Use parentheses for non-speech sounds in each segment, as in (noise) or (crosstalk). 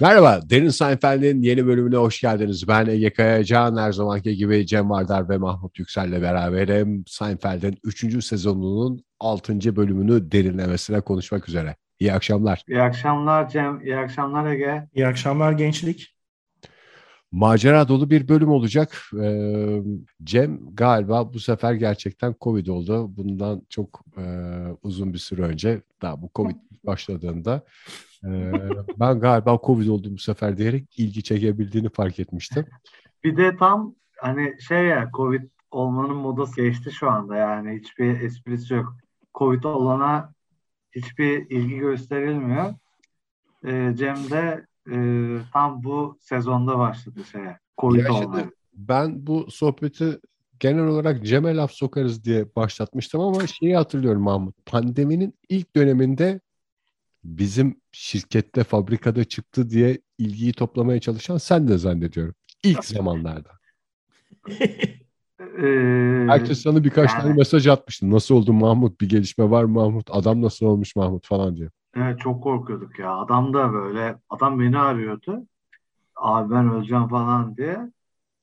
Merhaba, Derin Seinfeld'in yeni bölümüne hoş geldiniz. Ben Ege Kayacan, her zamanki gibi Cem Vardar ve Mahmut Yüksel'le beraberim. Seinfeld'in 3. sezonunun 6. bölümünü derinlemesine konuşmak üzere. İyi akşamlar. İyi akşamlar Cem, iyi akşamlar Ege. İyi akşamlar gençlik. Macera dolu bir bölüm olacak. Ee, Cem galiba bu sefer gerçekten Covid oldu. Bundan çok e, uzun bir süre önce, daha bu Covid başladığında ee, (laughs) ben galiba Covid oldum bu sefer diyerek ilgi çekebildiğini fark etmiştim. Bir de tam hani şey ya Covid olmanın modası geçti şu anda yani hiçbir esprisi yok. Covid olana hiçbir ilgi gösterilmiyor. Ee, Cem de e, tam bu sezonda başladı şeye. Covid olmaya. Ben bu sohbeti genel olarak Cem'e laf sokarız diye başlatmıştım ama şeyi hatırlıyorum Mahmut. Pandeminin ilk döneminde bizim şirkette fabrikada çıktı diye ilgiyi toplamaya çalışan sen de zannediyorum. İlk zamanlarda. Ee, Herkes sana birkaç yani, tane mesaj atmıştı. Nasıl oldu Mahmut? Bir gelişme var Mahmut? Adam nasıl olmuş Mahmut falan diye. Evet çok korkuyorduk ya. Adam da böyle. Adam beni arıyordu. Abi ben öleceğim falan diye.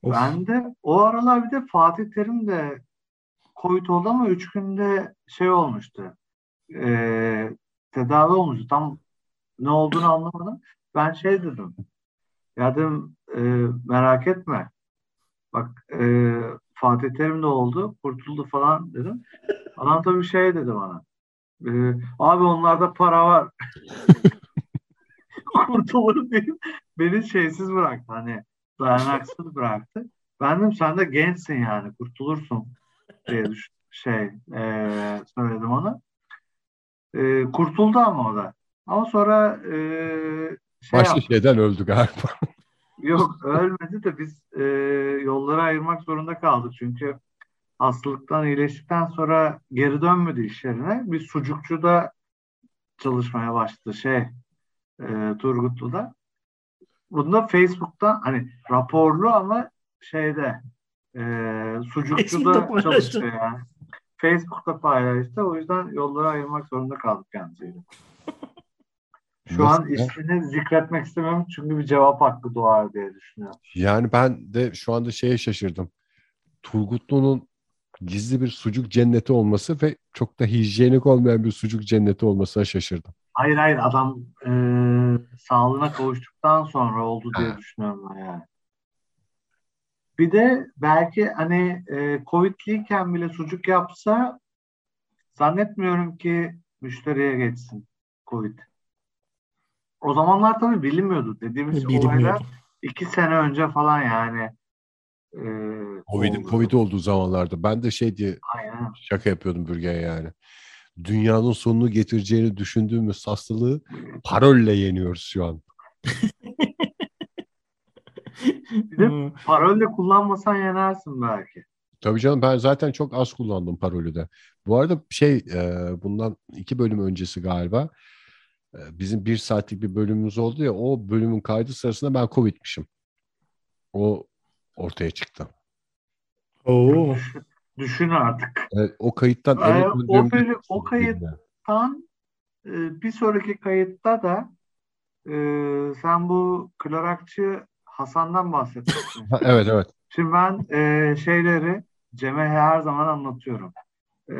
Of. Ben de o aralar bir de Fatih Terim de Covid oldu ama üç günde şey olmuştu. Ee, tedavi olmuştu. Tam ne olduğunu anlamadım. Ben şey dedim. Ya dedim e, merak etme. Bak e, Fatih Terim de oldu. Kurtuldu falan dedim. Adam tabii şey dedi bana. E, abi onlarda para var. (laughs) Kurtulur diyeyim. Beni şeysiz bıraktı. Hani dayanaksız bıraktı. Ben dedim sen de gençsin yani kurtulursun diye düş şey e, söyledim ona. E, kurtuldu ama o da. Ama sonra e, şey Başka yaptı. şeyden öldü galiba. Yok ölmedi de biz e, yolları ayırmak zorunda kaldık. Çünkü hastalıktan iyileştikten sonra geri dönmedi iş yerine. Bir sucukçuda çalışmaya başladı şey e, Turgutlu'da. Bunda Facebook'ta hani raporlu ama şeyde e, sucukçuda çalışıyor yani. Facebook'ta paylaştı. O yüzden yolları ayırmak zorunda kaldık kendisiyle. (laughs) Şu Nasıl an ismini zikretmek istemiyorum çünkü bir cevap hakkı doğar diye düşünüyorum. Yani ben de şu anda şeye şaşırdım. Turgutlu'nun gizli bir sucuk cenneti olması ve çok da hijyenik olmayan bir sucuk cenneti olmasına şaşırdım. Hayır hayır adam e, sağlığına kavuştuktan sonra oldu diye ha. düşünüyorum ben yani. Bir de belki hani e, Covid'liyken bile sucuk yapsa zannetmiyorum ki müşteriye geçsin Covid. O zamanlar tabii bilinmiyordu. Dediğimiz olaylar iki sene önce falan yani. E, Covid, oldu. Covid olduğu zamanlarda. Ben de şey diye Aynen. şaka yapıyordum bürgeye yani. Dünyanın sonunu getireceğini düşündüğümüz hastalığı (laughs) parolle yeniyoruz şu an. Bir de hmm. parolle kullanmasan yenersin belki. Tabii canım ben zaten çok az kullandım parolü de. Bu arada şey e, bundan iki bölüm öncesi galiba e, bizim bir saatlik bir bölümümüz oldu ya o bölümün kaydı sırasında ben Covid'mişim. O ortaya çıktı. Oo. Düşün artık. Evet, o kayıttan ee, o, bölüm, o kayıttan e, bir sonraki kayıtta da e, sen bu Klorakçı Hasan'dan bahsetmiştin. (laughs) evet evet. Şimdi ben e, şeyleri Cem'e her zaman anlatıyorum. E,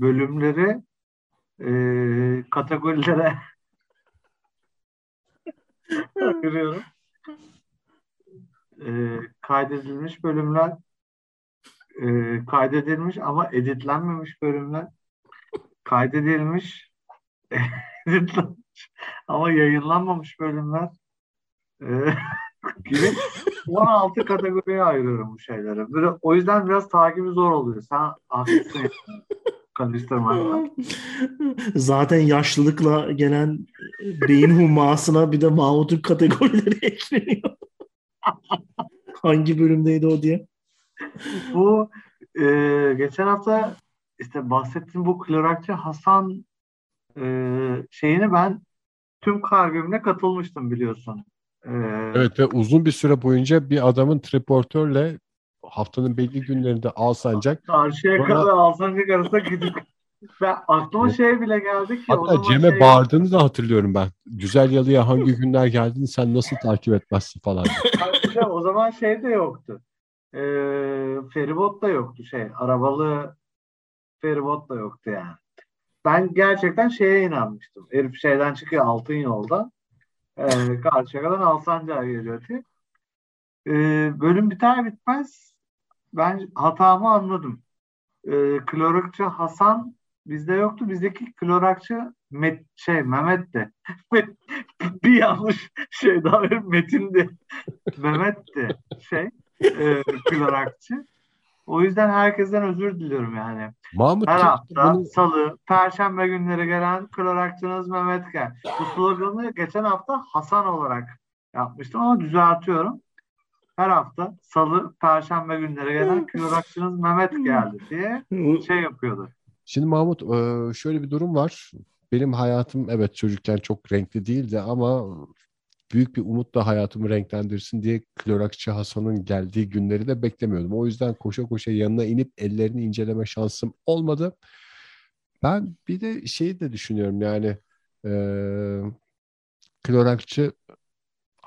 bölümleri e, kategorilere (laughs) ayırıyorum. E, kaydedilmiş bölümler e, kaydedilmiş ama editlenmemiş bölümler kaydedilmiş (laughs) editlenmiş ama yayınlanmamış bölümler e, gibi 16 kategoriye ayırıyorum bu şeyleri. Böyle, o yüzden biraz takibi zor oluyor. Sen haklısın. Zaten yaşlılıkla gelen beyin humasına bir de Mahmut'un kategorileri (laughs) ekleniyor. Hangi bölümdeydi o diye. Bu e, geçen hafta işte bahsettiğim bu klorakçı Hasan e, şeyini ben tüm kalbimle katılmıştım biliyorsun. Ee, Evet ve uzun bir süre boyunca bir adamın triportörle haftanın belli günlerinde Alsancak Karşıya Sonra- kadar Alsancak arasında gidip ben aklıma şey bile geldi ki hatta Cem'e şey- bağırdığını da hatırlıyorum ben. Güzel Yalı'ya hangi günler geldiğini sen nasıl takip etmezsin falan. (laughs) de o zaman şey de yoktu. Ee, feribot da yoktu şey. Arabalı feribot da yoktu yani. Ben gerçekten şeye inanmıştım. Herif şeyden çıkıyor altın yoldan. Ee, Karşıyaka'dan Alsancak'a geliyor diye. Ee, bölüm biter bitmez ben hatamı anladım. Ee, klorakçı Hasan bizde yoktu. Bizdeki klorakçı Met, şey Mehmet'ti. (laughs) bir yanlış şey daha var, Metin'di. Mehmet'ti şey e, klorakçı. O yüzden herkesten özür diliyorum yani. Mahmut Her hafta bunu- salı, perşembe günleri gelen klorakçınız Mehmet Gel. Bu sloganı geçen hafta Hasan olarak yapmıştım ama düzeltiyorum. Her hafta salı, perşembe günleri gelen klorakçınız Mehmet geldi diye şey yapıyordu. Şimdi Mahmut e, şöyle bir durum var. Benim hayatım evet çocukken çok renkli değildi ama büyük bir umutla hayatımı renklendirsin diye Klorakçı Hasan'ın geldiği günleri de beklemiyordum. O yüzden koşa koşa yanına inip ellerini inceleme şansım olmadı. Ben bir de şeyi de düşünüyorum yani e, Klorakçı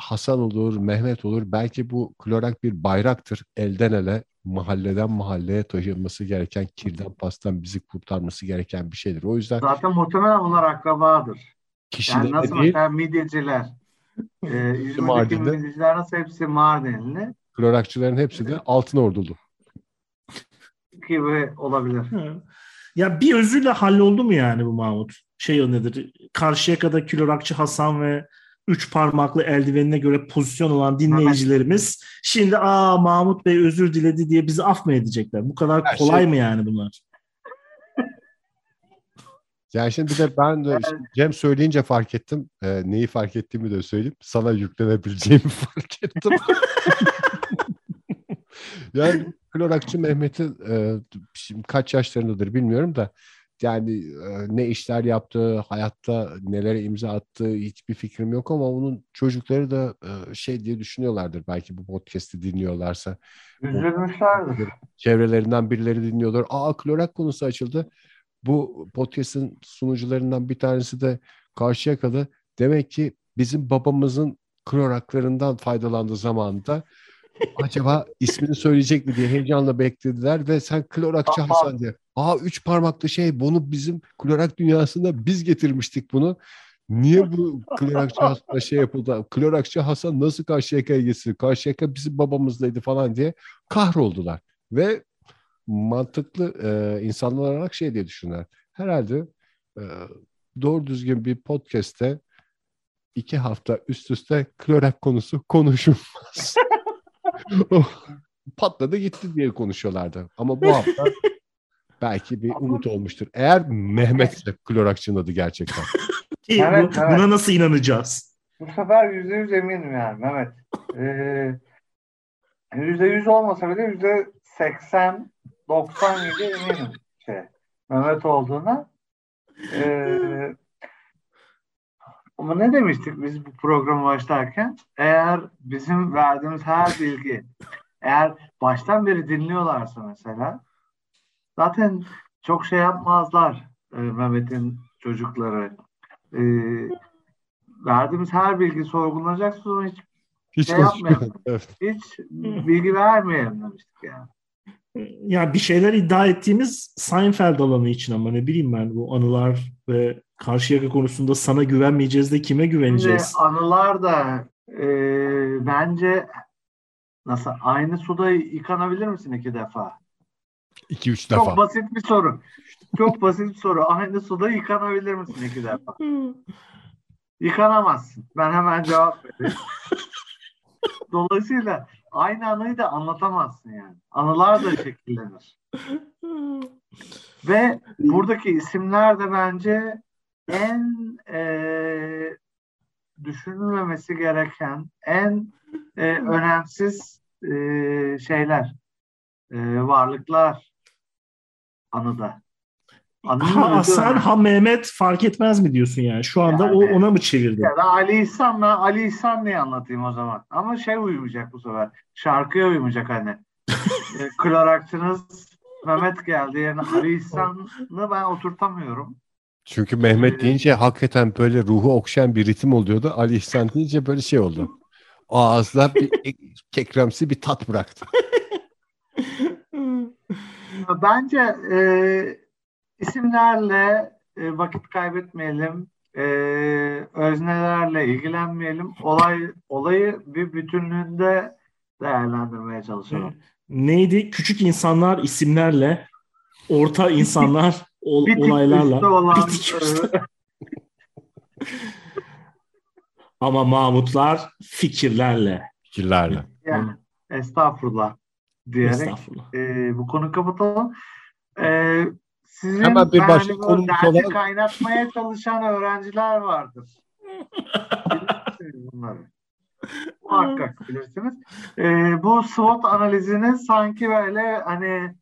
Hasan olur, Mehmet olur. Belki bu klorak bir bayraktır. Elden ele, mahalleden mahalleye taşınması gereken, kirden pastan bizi kurtarması gereken bir şeydir. O yüzden Zaten muhtemelen onlar akrabadır. Yani kişilere nasıl değil, mesela midyeciler, (laughs) e, İzmir'deki midyeciler nasıl hepsi Mardinli klorakçıların hepsi de altın ordulu. gibi olabilir. Ya bir özürle halloldu mu yani bu Mahmut? Şey o nedir? Karşıyaka'da Kilorakçı Hasan ve üç parmaklı eldivenine göre pozisyon olan dinleyicilerimiz şimdi aa Mahmut Bey özür diledi diye bizi af mı edecekler? Bu kadar Her kolay şey- mı yani bunlar? (laughs) Yani şimdi bir de ben de işte Cem söyleyince fark ettim. Ee, neyi fark ettiğimi de söyleyeyim. Sana yüklenebileceğimi (laughs) fark ettim. (laughs) yani Klorakçı Mehmet'i e, şimdi kaç yaşlarındadır bilmiyorum da yani e, ne işler yaptığı, hayatta nelere imza attığı hiçbir fikrim yok ama onun çocukları da e, şey diye düşünüyorlardır belki bu podcast'i dinliyorlarsa. Üzülmüşlerdir. Çevrelerinden birileri dinliyorlar. Aa klorak konusu açıldı. Bu podcast'ın sunucularından bir tanesi de Karşıyakalı. Demek ki bizim babamızın kloraklarından faydalandığı zamanında acaba ismini söyleyecek mi diye heyecanla beklediler ve sen klorakçı. Hasan diye. Aa üç parmaklı şey bunu bizim klorak dünyasında biz getirmiştik bunu. Niye bu klorakçı Hasan'a şey yapıldı? Klorakçı Hasan nasıl Karşıyaka'ya gitsin? Karşıyaka bizim babamızdaydı falan diye kahroldular. Ve mantıklı e, insanlar olarak şey diye düşünürler. Herhalde e, doğru düzgün bir podcast'te iki hafta üst üste klorak konusu konuşulmaz. (laughs) Patladı gitti diye konuşuyorlardı. Ama bu hafta belki bir umut olmuştur. Eğer Mehmet ise klorakçının adı gerçekten. (laughs) Ki Evet, bu- evet. Buna nasıl inanacağız? Bu sefer yüzde yüz eminim yani Mehmet. Ee, Yüzde yüz olmasa bile yüzde seksen, doksan gibi eminim şey, Mehmet olduğuna. Ee, ama ne demiştik biz bu programı başlarken? Eğer bizim verdiğimiz her bilgi, eğer baştan beri dinliyorlarsa mesela, zaten çok şey yapmazlar e, Mehmet'in çocukları. Ee, verdiğimiz her bilgi sorgulanacak sonra hiç Hiç Şey yapmayalım. Evet. hiç bilgi vermeyelim demiştik yani. Ya bir şeyler iddia ettiğimiz Seinfeld alanı için ama ne bileyim ben bu anılar ve Karşıyaka konusunda sana güvenmeyeceğiz de kime Şimdi güveneceğiz? anılar da e, bence nasıl aynı suda yıkanabilir misin iki defa? İki üç Çok defa. basit bir soru. Çok basit bir soru. Aynı suda yıkanabilir misin iki defa? (laughs) Yıkanamazsın. Ben hemen cevap vereyim. Dolayısıyla aynı anıyı da anlatamazsın yani. Anılar da şekillenir. Ve buradaki isimler de bence en e, düşünülmemesi gereken, en e, önemsiz e, şeyler, e, varlıklar anıda. ha Hasan ha Mehmet fark etmez mi diyorsun yani? Şu anda yani, o ona mı çevirdi? Ya da Ali İhsan'la Ali İhsan diye anlatayım o zaman. Ama şey uyumayacak bu sefer. Şarkıya uyumayacak hani. (laughs) e, Klorakçınız Mehmet geldi yerine Ali İhsan'ı ben oturtamıyorum. Çünkü Mehmet deyince hakikaten böyle ruhu okşayan bir ritim oluyordu. Ali İhsan deyince böyle şey oldu. Ağızlar bir (laughs) kekremsi bir tat bıraktı. (laughs) Bence e, isimlerle e, vakit kaybetmeyelim. E, öznelerle ilgilenmeyelim. Olay olayı bir bütünlüğünde değerlendirmeye çalışalım. Neydi? Küçük insanlar isimlerle, orta insanlar (laughs) ol, olaylarla. Olan, (laughs) Ama Mahmutlar fikirlerle. Fikirlerle. Yani, estağfurullah diyerek. E, bu konu kapatalım. E, sizin Hemen bir başka konumuz dersi olan... kaynatmaya çalışan öğrenciler vardır. (laughs) Bunları. Muhakkak bilirsiniz. E, bu SWOT analizini sanki böyle hani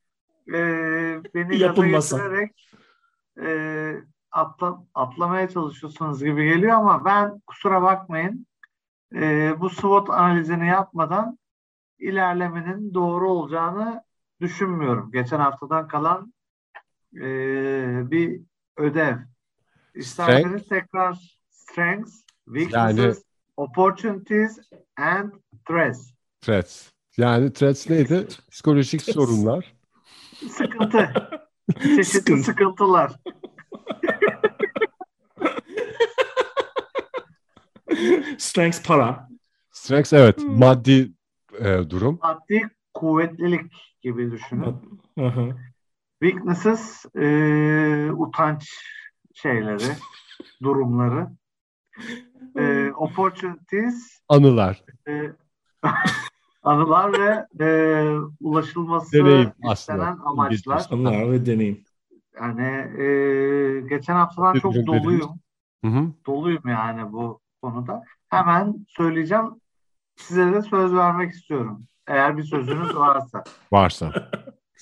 e, beni Yapılmasa. gaza getirerek e, atla, atlamaya çalışıyorsunuz gibi geliyor ama ben kusura bakmayın e, bu SWOT analizini yapmadan ilerlemenin doğru olacağını düşünmüyorum. Geçen haftadan kalan e, bir ödev. İsterseniz tekrar strengths, weaknesses, yani, opportunities and threats. Threats. Yani threats neydi? Psikolojik sorunlar. Sıkıntı. (laughs) Çeşitli Sıkıntı. sıkıntılar. Strengths para. Strengths evet. Hmm. Maddi e, durum. Maddi kuvvetlilik gibi düşünün. Weaknesses e, utanç şeyleri, (laughs) durumları. E, (laughs) opportunities anılar. E, (laughs) anılar ve e, ulaşılması deneyim istenen amaçlar. Anılar ve deneyim. Yani e, geçen haftadan çok doluyum. Hı hı. Doluyum yani bu konuda. Hemen söyleyeceğim. Size de söz vermek istiyorum. Eğer bir sözünüz varsa. Varsa.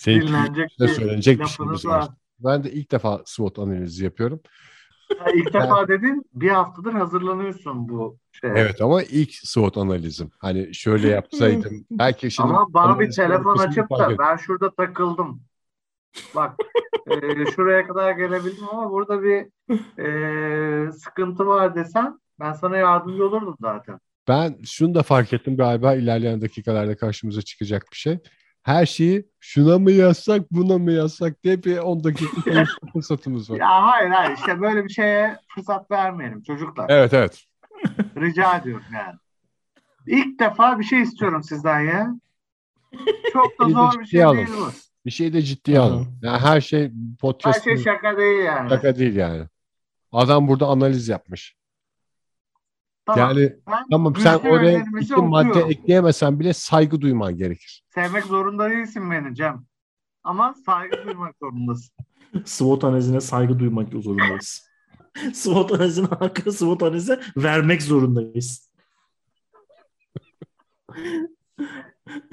Dinlenecek bir söylenecek bir şeyimiz var. var. Ben de ilk defa SWOT analizi yapıyorum. Ya ilk defa dedin bir haftadır hazırlanıyorsun bu şeye. Evet ama ilk SWOT analizim. Hani şöyle yapsaydım. (laughs) belki şimdi ama bana bir telefon açıp da ben şurada takıldım. Bak e, şuraya kadar gelebildim ama burada bir e, sıkıntı var desen ben sana yardımcı olurdum zaten. Ben şunu da fark ettim galiba ilerleyen dakikalarda karşımıza çıkacak bir şey. Her şeyi şuna mı yazsak buna mı yazsak diye bir 10 dakika (laughs) fırsatımız var. Ya hayır hayır işte böyle bir şeye fırsat vermeyelim çocuklar. Evet evet. (laughs) Rica ediyorum yani. İlk defa bir şey istiyorum sizden ya. Çok da zor bir şey alın. değil bu. Bir şey de ciddiye alın. Yani her şey podcast. Her şey şaka değil yani. Şaka değil yani. Adam burada analiz yapmış. Tamam. Yani ben tamam sen oraya iki madde ekleyemesen bile saygı duyman gerekir. Sevmek zorunda değilsin beni Cem. Ama saygı duymak zorundasın. (laughs) SWOT analizine saygı duymak zorundayız. (laughs) SWOT analizine hakkı SWOT analize vermek zorundayız. (laughs)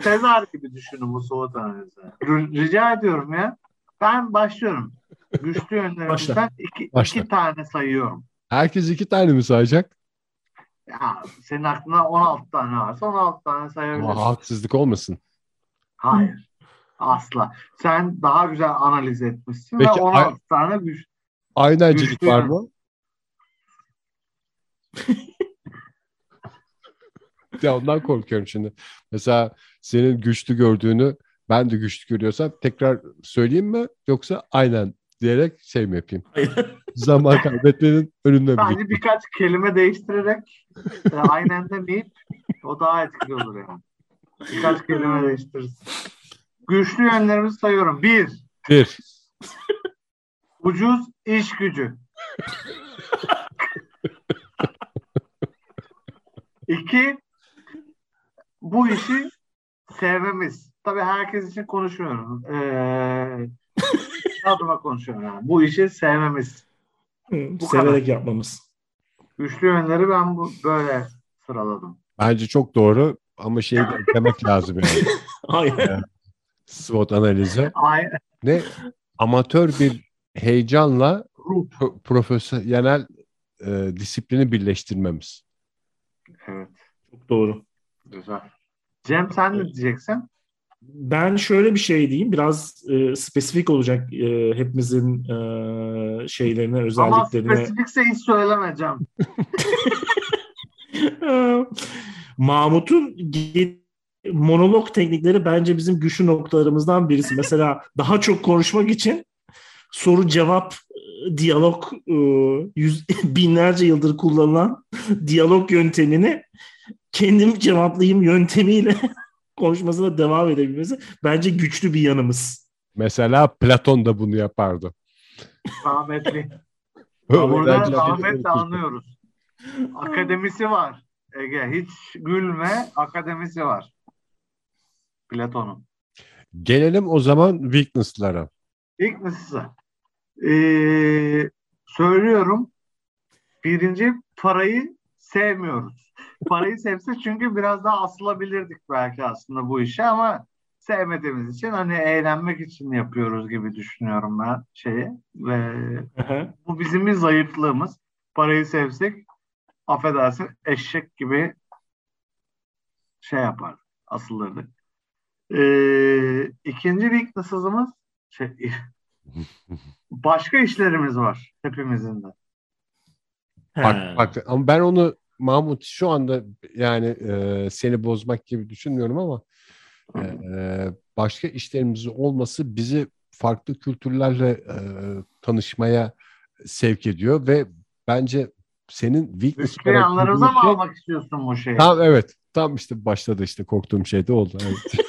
Sezar gibi düşünün bu SWOT analizi. Rica ediyorum ya. Ben başlıyorum. Güçlü yönlerimizden iki, iki tane sayıyorum. Herkes iki tane mi sayacak? Ya senin aklına 16 tane varsa 16 tane sayabilirsin. Ama haksızlık olmasın. Hayır. Asla. Sen daha güzel analiz etmişsin Peki, ve 16 a- tane güç. Aynancılık var mı? ya ondan korkuyorum şimdi. Mesela senin güçlü gördüğünü ben de güçlü görüyorsam tekrar söyleyeyim mi yoksa aynen diyerek şey mi yapayım? Zaman kaybetmenin önüne Bence bir birkaç kelime değiştirerek e, aynen demeyip o daha etkili olur yani. Birkaç kelime değiştiririz. Güçlü yönlerimizi sayıyorum. Bir. Bir. Ucuz iş gücü. İki. Bu işi sevmemiz. Tabii herkes için konuşmuyorum. Ee, adıma konuşuyorum yani. Bu işi sevmemiz. Hı, bu severek kadar. yapmamız. Güçlü yönleri ben bu böyle sıraladım. Bence çok doğru ama şey demek (laughs) lazım yani. Aynen. Yani, SWOT analizi. Aynen. Ne amatör bir heyecanla pro- profesyonel e, disiplini birleştirmemiz. Evet. Çok doğru. Güzel. Cem sen ne diyeceksin? Ben şöyle bir şey diyeyim. Biraz e, spesifik olacak e, hepimizin e, şeylerine, Ama özelliklerine. spesifikse hiç söyleme Cem. (laughs) Mahmut'un monolog teknikleri bence bizim güçlü noktalarımızdan birisi. Mesela daha çok konuşmak için soru cevap e, diyalog e, yüz, (laughs) binlerce yıldır kullanılan (laughs) diyalog yöntemini kendim cevaplayayım yöntemiyle konuşmasına devam edebilmesi bence güçlü bir yanımız. Mesela Platon da bunu yapardı. Rahmetli. Burada konuşurdu. anlıyoruz. Akademisi var. Ege hiç gülme akademisi var. Platon'un. Gelelim o zaman weakness'lara. İlk nasılsa. Ee, söylüyorum. Birinci parayı sevmiyoruz. Parayı sevse çünkü biraz daha asılabilirdik belki aslında bu işe ama sevmediğimiz için hani eğlenmek için yapıyoruz gibi düşünüyorum ben şeyi ve bu bizim bir zayıflığımız. Parayı sevsek affedersin eşek gibi şey yapar asılırdık. Ee, ikinci weakness'ımız şey, (laughs) başka işlerimiz var hepimizin de. Bak, bak, ama ben onu Mahmut şu anda yani e, seni bozmak gibi düşünmüyorum ama e, başka işlerimizin olması bizi farklı kültürlerle e, tanışmaya sevk ediyor ve bence senin weakness yanlarımıza gördüğün mı şey- almak istiyorsun bu şeyi? Tam evet. Tam işte başladı işte korktuğum şey de oldu. Evet.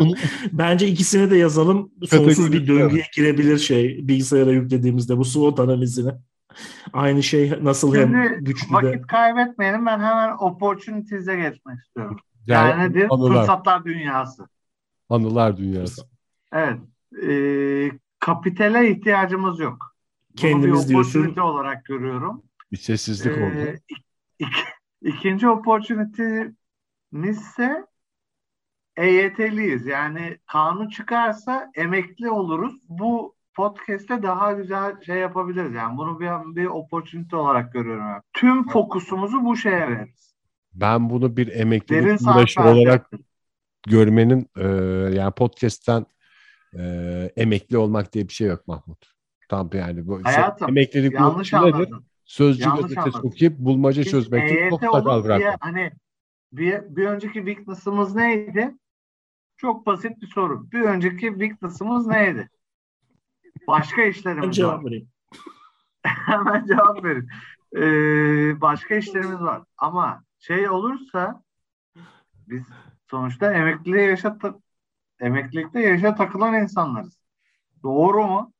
(laughs) Bence ikisini de yazalım. Sonsuz bir döngüye girebilir şey bilgisayara yüklediğimizde bu SWOT analizini. Aynı şey nasıl hem Şimdi güçlü de. vakit kaybetmeyelim. Ben hemen opportunities'e geçmek istiyorum. yani Yani nedir? anılar, Fırsatlar dünyası. anılar dünyası. Evet. Ee, kapitale ihtiyacımız yok. Bunu Kendimiz diyorsun. olarak görüyorum. Bir sessizlik oldu. Ee, ik- ik- ikinci opportunity'miz ise EYT'liyiz. Yani kanun çıkarsa emekli oluruz. Bu podcast'te daha güzel şey yapabiliriz. Yani bunu bir, bir opportunity olarak görüyorum. ben. Tüm fokusumuzu bu şeye veririz. Ben bunu bir emeklilik uğraşı olarak görmenin e, yani podcast'ten e, emekli olmak diye bir şey yok Mahmut. Tam yani bu Hayatım, emeklilik Yanlış nedir? anladın. Sözcü Yanlış gazetesi okuyup bulmaca Biz çözmektir. EYT Çok sakal bırakmak. hani bir, bir önceki weakness'ımız neydi? Çok basit bir soru. Bir önceki weakness'ımız neydi? Başka Ben işlerimiz var. cevap vereyim. (laughs) Hemen cevap verin. Ee, başka işlerimiz var. Ama şey olursa biz sonuçta emekliliğe yaşa ta- emeklilikte yaşa takılan insanlarız. Doğru mu?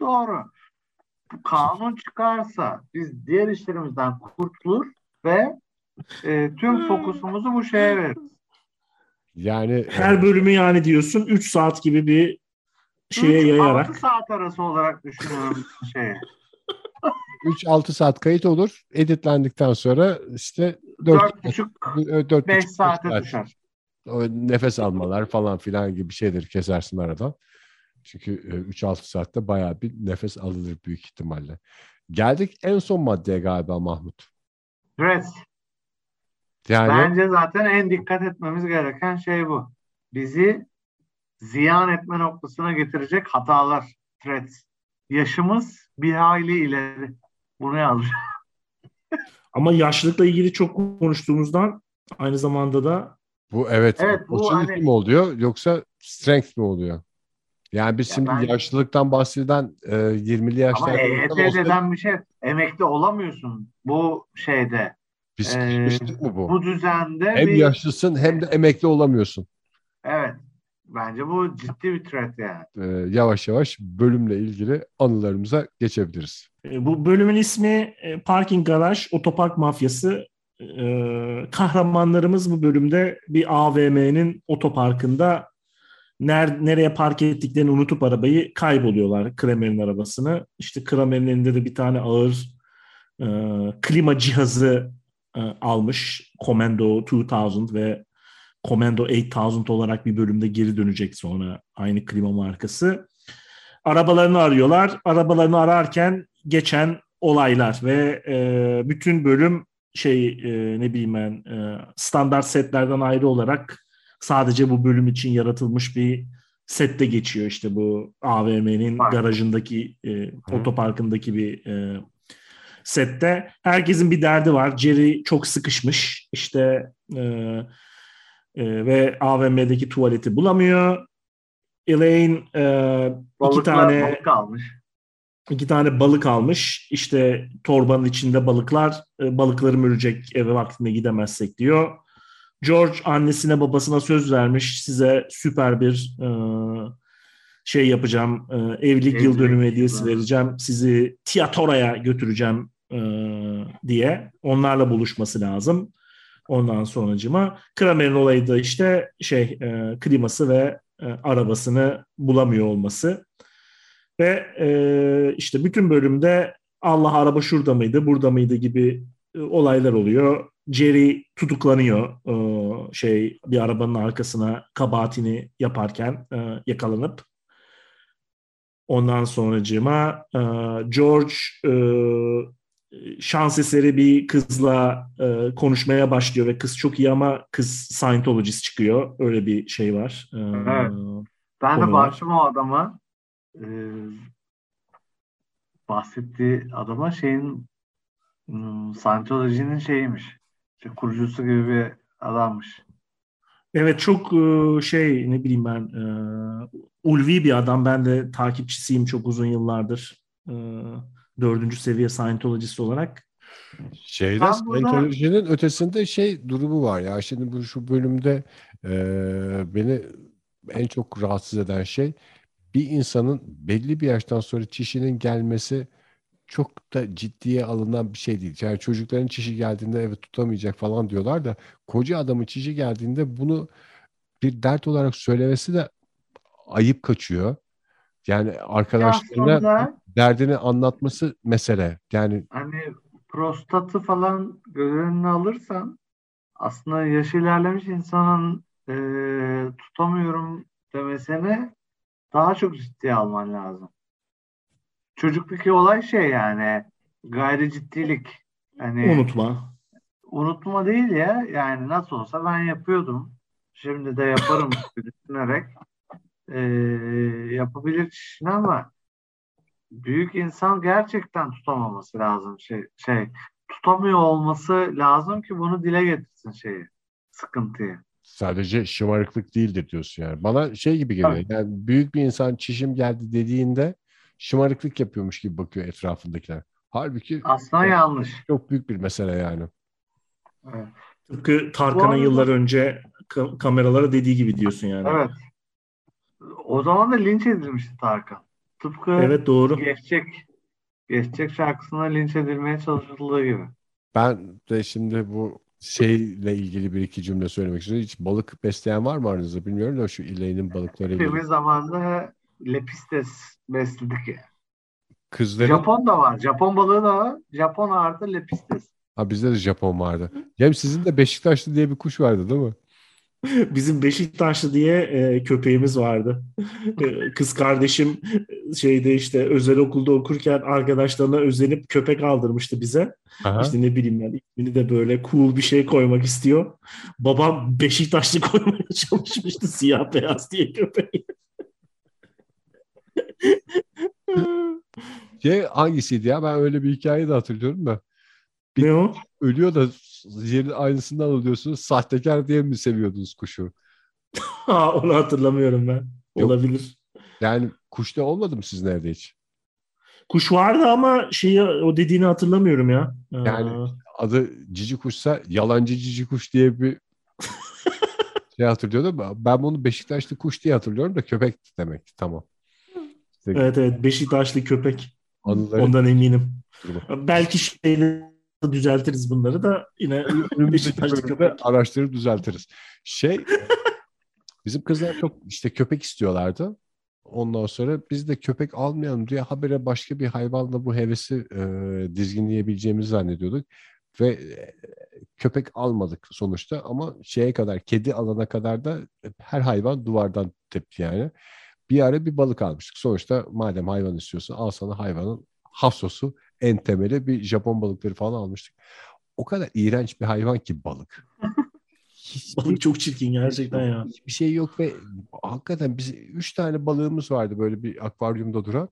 Doğru. Bu kanun çıkarsa biz diğer işlerimizden kurtulur ve e, tüm fokusumuzu bu şeye veririz. Yani Her bölümü yani diyorsun 3 saat gibi bir şeye 3-6 yayarak. saat arası olarak düşünüyorum şeye. (laughs) 3-6 saat kayıt olur. Editlendikten sonra işte 4 4,5 4 5 saate düşer. o nefes almalar falan filan gibi şeyleri kesersin aradan. Çünkü e, 3-6 saatte bayağı bir nefes alınır büyük ihtimalle. Geldik en son maddeye galiba Mahmut. Stres. Yani Bence zaten en dikkat etmemiz gereken şey bu. Bizi ziyan etme noktasına getirecek hatalar, threats. Yaşımız bir hayli ileri. Bunu yazmış. (laughs) Ama yaşlılıkla ilgili çok konuştuğumuzdan aynı zamanda da bu evet, Evet, bu hani- mi oluyor yoksa strength mi oluyor? Yani biz Ya şimdi ben- yaşlılıktan bahseden e, 20'li Ama yaşlarda EYT olsa- deden bir şey. Emekli olamıyorsun bu şeyde. psikolojik mi bu? Bu düzende Hem bir... yaşlısın hem de emekli olamıyorsun. Bence bu ciddi bir threat yani. E, yavaş yavaş bölümle ilgili anılarımıza geçebiliriz. e, bu bölümün ismi e, Parking Garaj Otopark Mafyası. E, kahramanlarımız bu bölümde bir AVM'nin otoparkında ner, nereye park ettiklerini unutup arabayı kayboluyorlar. Kramer'in arabasını. İşte Kramer'in elinde de bir tane ağır e, klima cihazı e, almış. Commando 2000 ve Commando 8000 olarak bir bölümde geri dönecek sonra aynı klima markası. arabalarını arıyorlar. Arabalarını ararken geçen olaylar ve e, bütün bölüm şey e, ne bileyim ben e, standart setlerden ayrı olarak sadece bu bölüm için yaratılmış bir sette geçiyor işte bu AVM'nin garajındaki e, otoparkındaki bir e, sette. Herkesin bir derdi var. Jerry çok sıkışmış işte e, e, ve AVM'deki tuvaleti bulamıyor. Elaine e, Balıklar, iki tane balık almış. İki tane balık almış. İşte torbanın içinde balıklar. E, balıklarım ölecek eve vaktinde gidemezsek diyor. George annesine babasına söz vermiş. Size süper bir e, şey yapacağım. E, evlilik, evlilik yıl dönümü hediyesi vereceğim. Sizi tiyatroya götüreceğim e, diye. Onlarla buluşması lazım. Ondan sonracıma. Kramer'in olayı da işte şey e, kliması ve e, arabasını bulamıyor olması. Ve e, işte bütün bölümde Allah araba şurada mıydı, burada mıydı gibi e, olaylar oluyor. Jerry tutuklanıyor e, şey bir arabanın arkasına kabahatini yaparken e, yakalanıp. Ondan sonracığıma e, George e, şans eseri bir kızla e, konuşmaya başlıyor ve kız çok iyi ama kız Scientologist çıkıyor. Öyle bir şey var. E, evet. Ben de baktım o adama e, bahsettiği adama şeyin hmm, Scientology'nin şeyiymiş. İşte kurucusu gibi bir adammış. Evet çok e, şey ne bileyim ben e, ulvi bir adam. Ben de takipçisiyim çok uzun yıllardır. E, dördüncü seviye Scientologist olarak. Şeyde ben Scientology'nin burada... ötesinde şey durumu var ya. Şimdi bu şu bölümde e, beni en çok rahatsız eden şey bir insanın belli bir yaştan sonra çişinin gelmesi çok da ciddiye alınan bir şey değil. Yani çocukların çişi geldiğinde evet tutamayacak falan diyorlar da koca adamın çişi geldiğinde bunu bir dert olarak söylemesi de ayıp kaçıyor. Yani arkadaşlarına aslında, derdini anlatması mesele. Yani hani prostatı falan göz önüne alırsan aslında yaş ilerlemiş insanın e, tutamıyorum demesine daha çok ciddiye alman lazım. Çocuktaki olay şey yani gayri ciddilik. Hani, unutma. Unutma değil ya. Yani nasıl olsa ben yapıyordum. Şimdi de yaparım (laughs) düşünerek e, yapabilir kişinin ama büyük insan gerçekten tutamaması lazım şey şey tutamıyor olması lazım ki bunu dile getirsin şeyi sıkıntıyı sadece şımarıklık değildir diyorsun yani. Bana şey gibi geliyor. Evet. Yani büyük bir insan çişim geldi dediğinde şımarıklık yapıyormuş gibi bakıyor etrafındakiler. Halbuki aslında çok, yanlış. Çok büyük bir mesele yani. Evet. Tıpkı Tarkan'ın yıllar önce kameralara dediği gibi diyorsun yani. Evet. O zaman da linç edilmişti Tarkan. Tıpkı evet, doğru. Geçecek, geçecek şarkısına linç edilmeye çalışıldığı gibi. Ben de şimdi bu şeyle ilgili bir iki cümle söylemek istiyorum. Hiç balık besleyen var mı aranızda bilmiyorum da şu Elaine'in balıkları ilgili. Bir zamanda lepistes besledik ya. Kızların... Japon da var. Japon balığı da var. Japon artı lepistes. Ha bizde de Japon vardı. Cem sizin de Beşiktaşlı diye bir kuş vardı değil mi? (laughs) Bizim Beşiktaşlı diye e, köpeğimiz vardı. E, kız kardeşim şeyde işte özel okulda okurken arkadaşlarına özenip köpek aldırmıştı bize. Aha. İşte ne bileyim ben ismini de böyle cool bir şey koymak istiyor. Babam Beşiktaşlı (laughs) koymaya çalışmıştı siyah beyaz diye köpeği. şey hangisiydi ya? Ben öyle bir hikaye de hatırlıyorum da. Bir ne o? Ölüyor da yerin aynısından alıyorsunuz. Sahtekar diye mi seviyordunuz kuşu? (laughs) Onu hatırlamıyorum ben. Yok. Olabilir. Yani kuş da olmadı mı sizin evde hiç? Kuş vardı ama şeyi o dediğini hatırlamıyorum ya. Yani Aa. adı cici kuşsa yalancı cici kuş diye bir (laughs) şey hatırlıyordum. Ben bunu Beşiktaşlı kuş diye hatırlıyorum da köpek demek. Tamam. İşte, evet evet Beşiktaşlı köpek. Anıları... Ondan eminim. Belki şeyleri düzeltiriz bunları da yine (laughs) Beşiktaşlı köpek araştırıp düzeltiriz. Şey (laughs) bizim kızlar çok işte köpek istiyorlardı. Ondan sonra biz de köpek almayalım diye habere başka bir hayvanla bu hevesi e, dizginleyebileceğimizi zannediyorduk. Ve e, köpek almadık sonuçta ama şeye kadar kedi alana kadar da her hayvan duvardan tepti yani. Bir ara bir balık almıştık. Sonuçta madem hayvan istiyorsun al sana hayvanın hasosu en temeli bir Japon balıkları falan almıştık. O kadar iğrenç bir hayvan ki balık. (laughs) Hiçbir, balık çok çirkin gerçekten ya. Hiçbir şey yok ve hakikaten biz üç tane balığımız vardı böyle bir akvaryumda duran.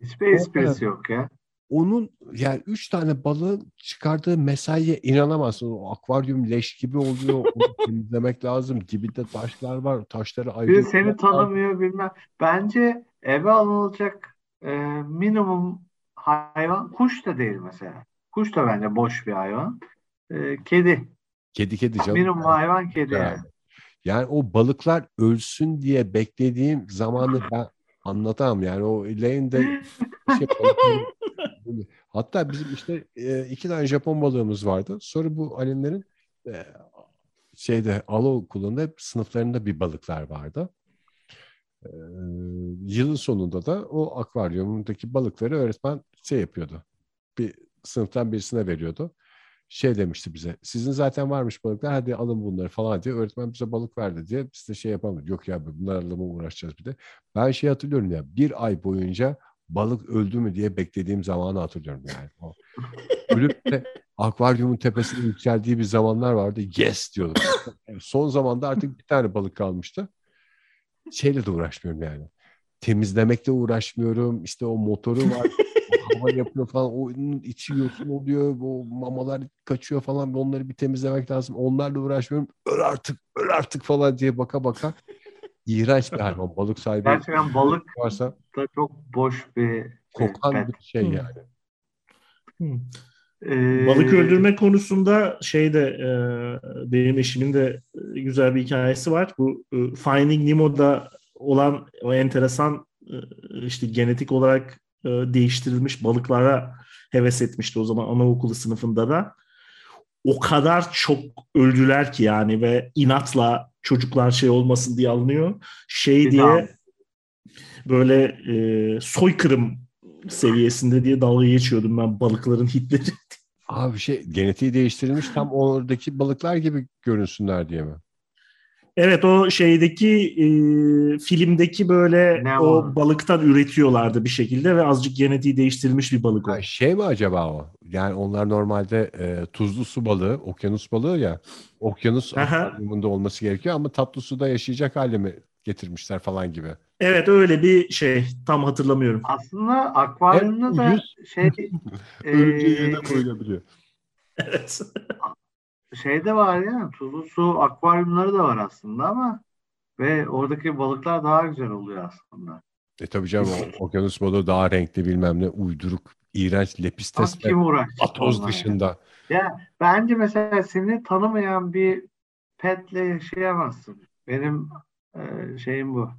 Hiçbir esprisi yok ya. Onun yani üç tane balığın çıkardığı mesaiye inanamazsın. O akvaryum leş gibi oluyor. Onu (laughs) temizlemek lazım. Dibinde taşlar var. Taşları ayrı. Seni tanımıyor bilmem. Bence eve alınacak e, minimum hayvan kuş da değil mesela. Kuş da bence boş bir hayvan. E, kedi. Kedi kedi canım. Minimum hayvan kedi yani. yani. Yani o balıklar ölsün diye beklediğim zamanı ben anlatamam. Yani o lane'de şey (laughs) Hatta bizim işte e, iki tane Japon balığımız vardı. Sonra bu alemlerin e, şeyde alo okulunda hep sınıflarında bir balıklar vardı. E, yılın sonunda da o akvaryumundaki balıkları öğretmen şey yapıyordu. Bir sınıftan birisine veriyordu. Şey demişti bize. Sizin zaten varmış balıklar hadi alın bunları falan diye. Öğretmen bize balık verdi diye biz de şey yapamadık. Yok ya bunlarla mı uğraşacağız bir de. Ben şey hatırlıyorum ya bir ay boyunca balık öldü mü diye beklediğim zamanı hatırlıyorum yani. O, (laughs) ölüp de akvaryumun tepesine yükseldiği bir zamanlar vardı. Yes diyordum. Son zamanda artık bir tane balık kalmıştı. Şeyle de uğraşmıyorum yani. Temizlemekle uğraşmıyorum. İşte o motoru var. (laughs) hava yapıyor falan. Onun içi yosun oluyor. O mamalar kaçıyor falan. Onları bir temizlemek lazım. Onlarla uğraşmıyorum. Öl artık, öl artık falan diye baka baka (laughs) iğrenç bir hayvan. Balık sahibi. Gerçekten balık varsa da çok boş bir kokan bir şey yani. Hmm. Ee, Balık öldürme konusunda şey de e, benim eşimin de e, güzel bir hikayesi var. Bu e, Finding Nemo'da olan o enteresan e, işte genetik olarak e, değiştirilmiş balıklara heves etmişti o zaman anaokulu sınıfında da. O kadar çok öldüler ki yani ve inatla çocuklar şey olmasın diye alınıyor. Şey bir diye daha. böyle e, soykırım seviyesinde diye dalga geçiyordum ben balıkların hitleri. Abi şey genetiği değiştirilmiş tam oradaki balıklar gibi görünsünler diye mi? Evet o şeydeki e, filmdeki böyle ne o, o balıktan üretiyorlardı bir şekilde ve azıcık genetiği değiştirilmiş bir balık o. Ha, şey mi acaba o? Yani onlar normalde e, tuzlu su balığı, okyanus balığı ya. Okyanus akvaryumunda olması gerekiyor ama tatlı suda yaşayacak hale mi getirmişler falan gibi. Evet öyle bir şey. Tam hatırlamıyorum. Aslında akvaryumda da şey (laughs) e, koyulabiliyor. Evet. (laughs) şey de var ya tuzlu su akvaryumları da var aslında ama ve oradaki balıklar daha güzel oluyor aslında. E tabii canım (laughs) okyanus balığı daha renkli bilmem ne uyduruk iğrenç lepistes ve atoz dışında. Ya. ya bence mesela seni tanımayan bir petle yaşayamazsın. Benim e, şeyim bu.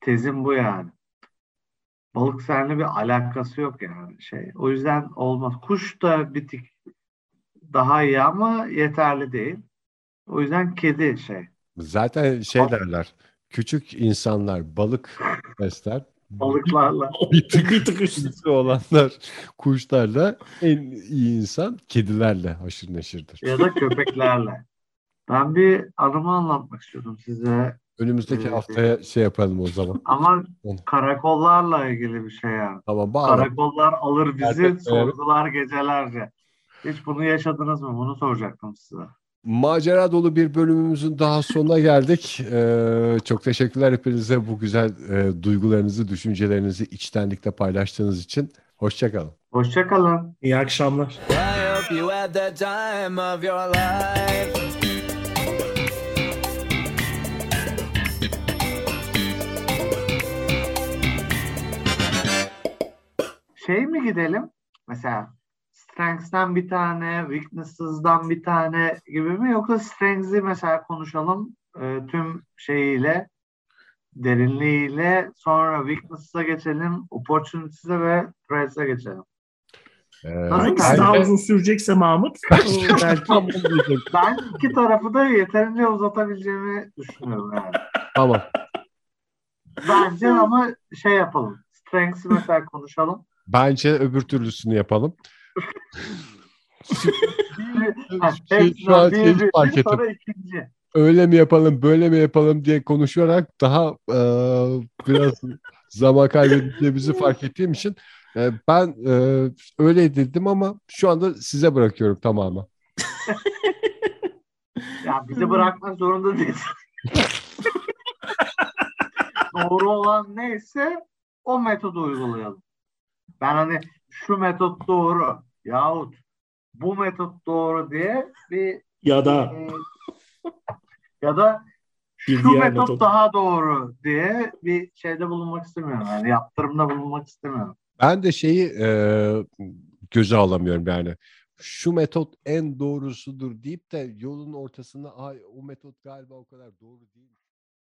Tezim bu yani. Balık seninle bir alakası yok yani şey. O yüzden olmaz. Kuş da bir tık daha iyi ama yeterli değil. O yüzden kedi şey. Zaten şey derler. Küçük insanlar balık besler. Balıklarla. (laughs) bir tık, bir tık üstü olanlar kuşlarla en iyi insan kedilerle haşır neşirdir. Ya da köpeklerle. Ben bir anımı anlatmak istiyorum size. Önümüzdeki ee, haftaya şey yapalım o zaman. Ama karakollarla ilgili bir şey yani. Tamam, bağla. Karakollar alır bizi, sorgular gecelerce. Hiç bunu yaşadınız mı? Bunu soracaktım size. Macera dolu bir bölümümüzün daha sonuna geldik. Ee, çok teşekkürler hepinize bu güzel e, duygularınızı, düşüncelerinizi içtenlikle paylaştığınız için. Hoşçakalın. Hoşçakalın. İyi akşamlar. Şey mi gidelim? Mesela Strengths'ten bir tane, Weakness'dan bir tane gibi mi? Yoksa Strengths'i mesela konuşalım e, tüm şeyiyle, derinliğiyle sonra Weakness'a geçelim, Opportunities'e ve Threats'e geçelim. Ee, Hangisi daha uzun sürecekse Mahmut? (laughs) belki, ben iki tarafı da yeterince uzatabileceğimi düşünüyorum yani. Tamam. Bence ama şey yapalım. Strengths'i mesela konuşalım. Bence öbür türlüsünü yapalım şey, şu an şey fark ettim. Öyle mi yapalım böyle mi yapalım diye konuşarak daha e, biraz zaman kaybedeceğimizi fark ettiğim için e, ben e, öyle dedim ama şu anda size bırakıyorum tamamen. Ya bizi bırakmak zorunda değilsin. Doğru olan neyse o metodu uygulayalım. Ben hani şu metot doğru yahut bu metot doğru diye bir Ya da e, ya da Bir şu diğer metot, metot. daha doğru diye bir şeyde bulunmak istemiyorum. Yani yaptırımda bulunmak istemiyorum. Ben de şeyi e, göze alamıyorum yani. Şu metot en doğrusudur deyip de yolun ortasında ay o metot galiba o kadar doğru değil.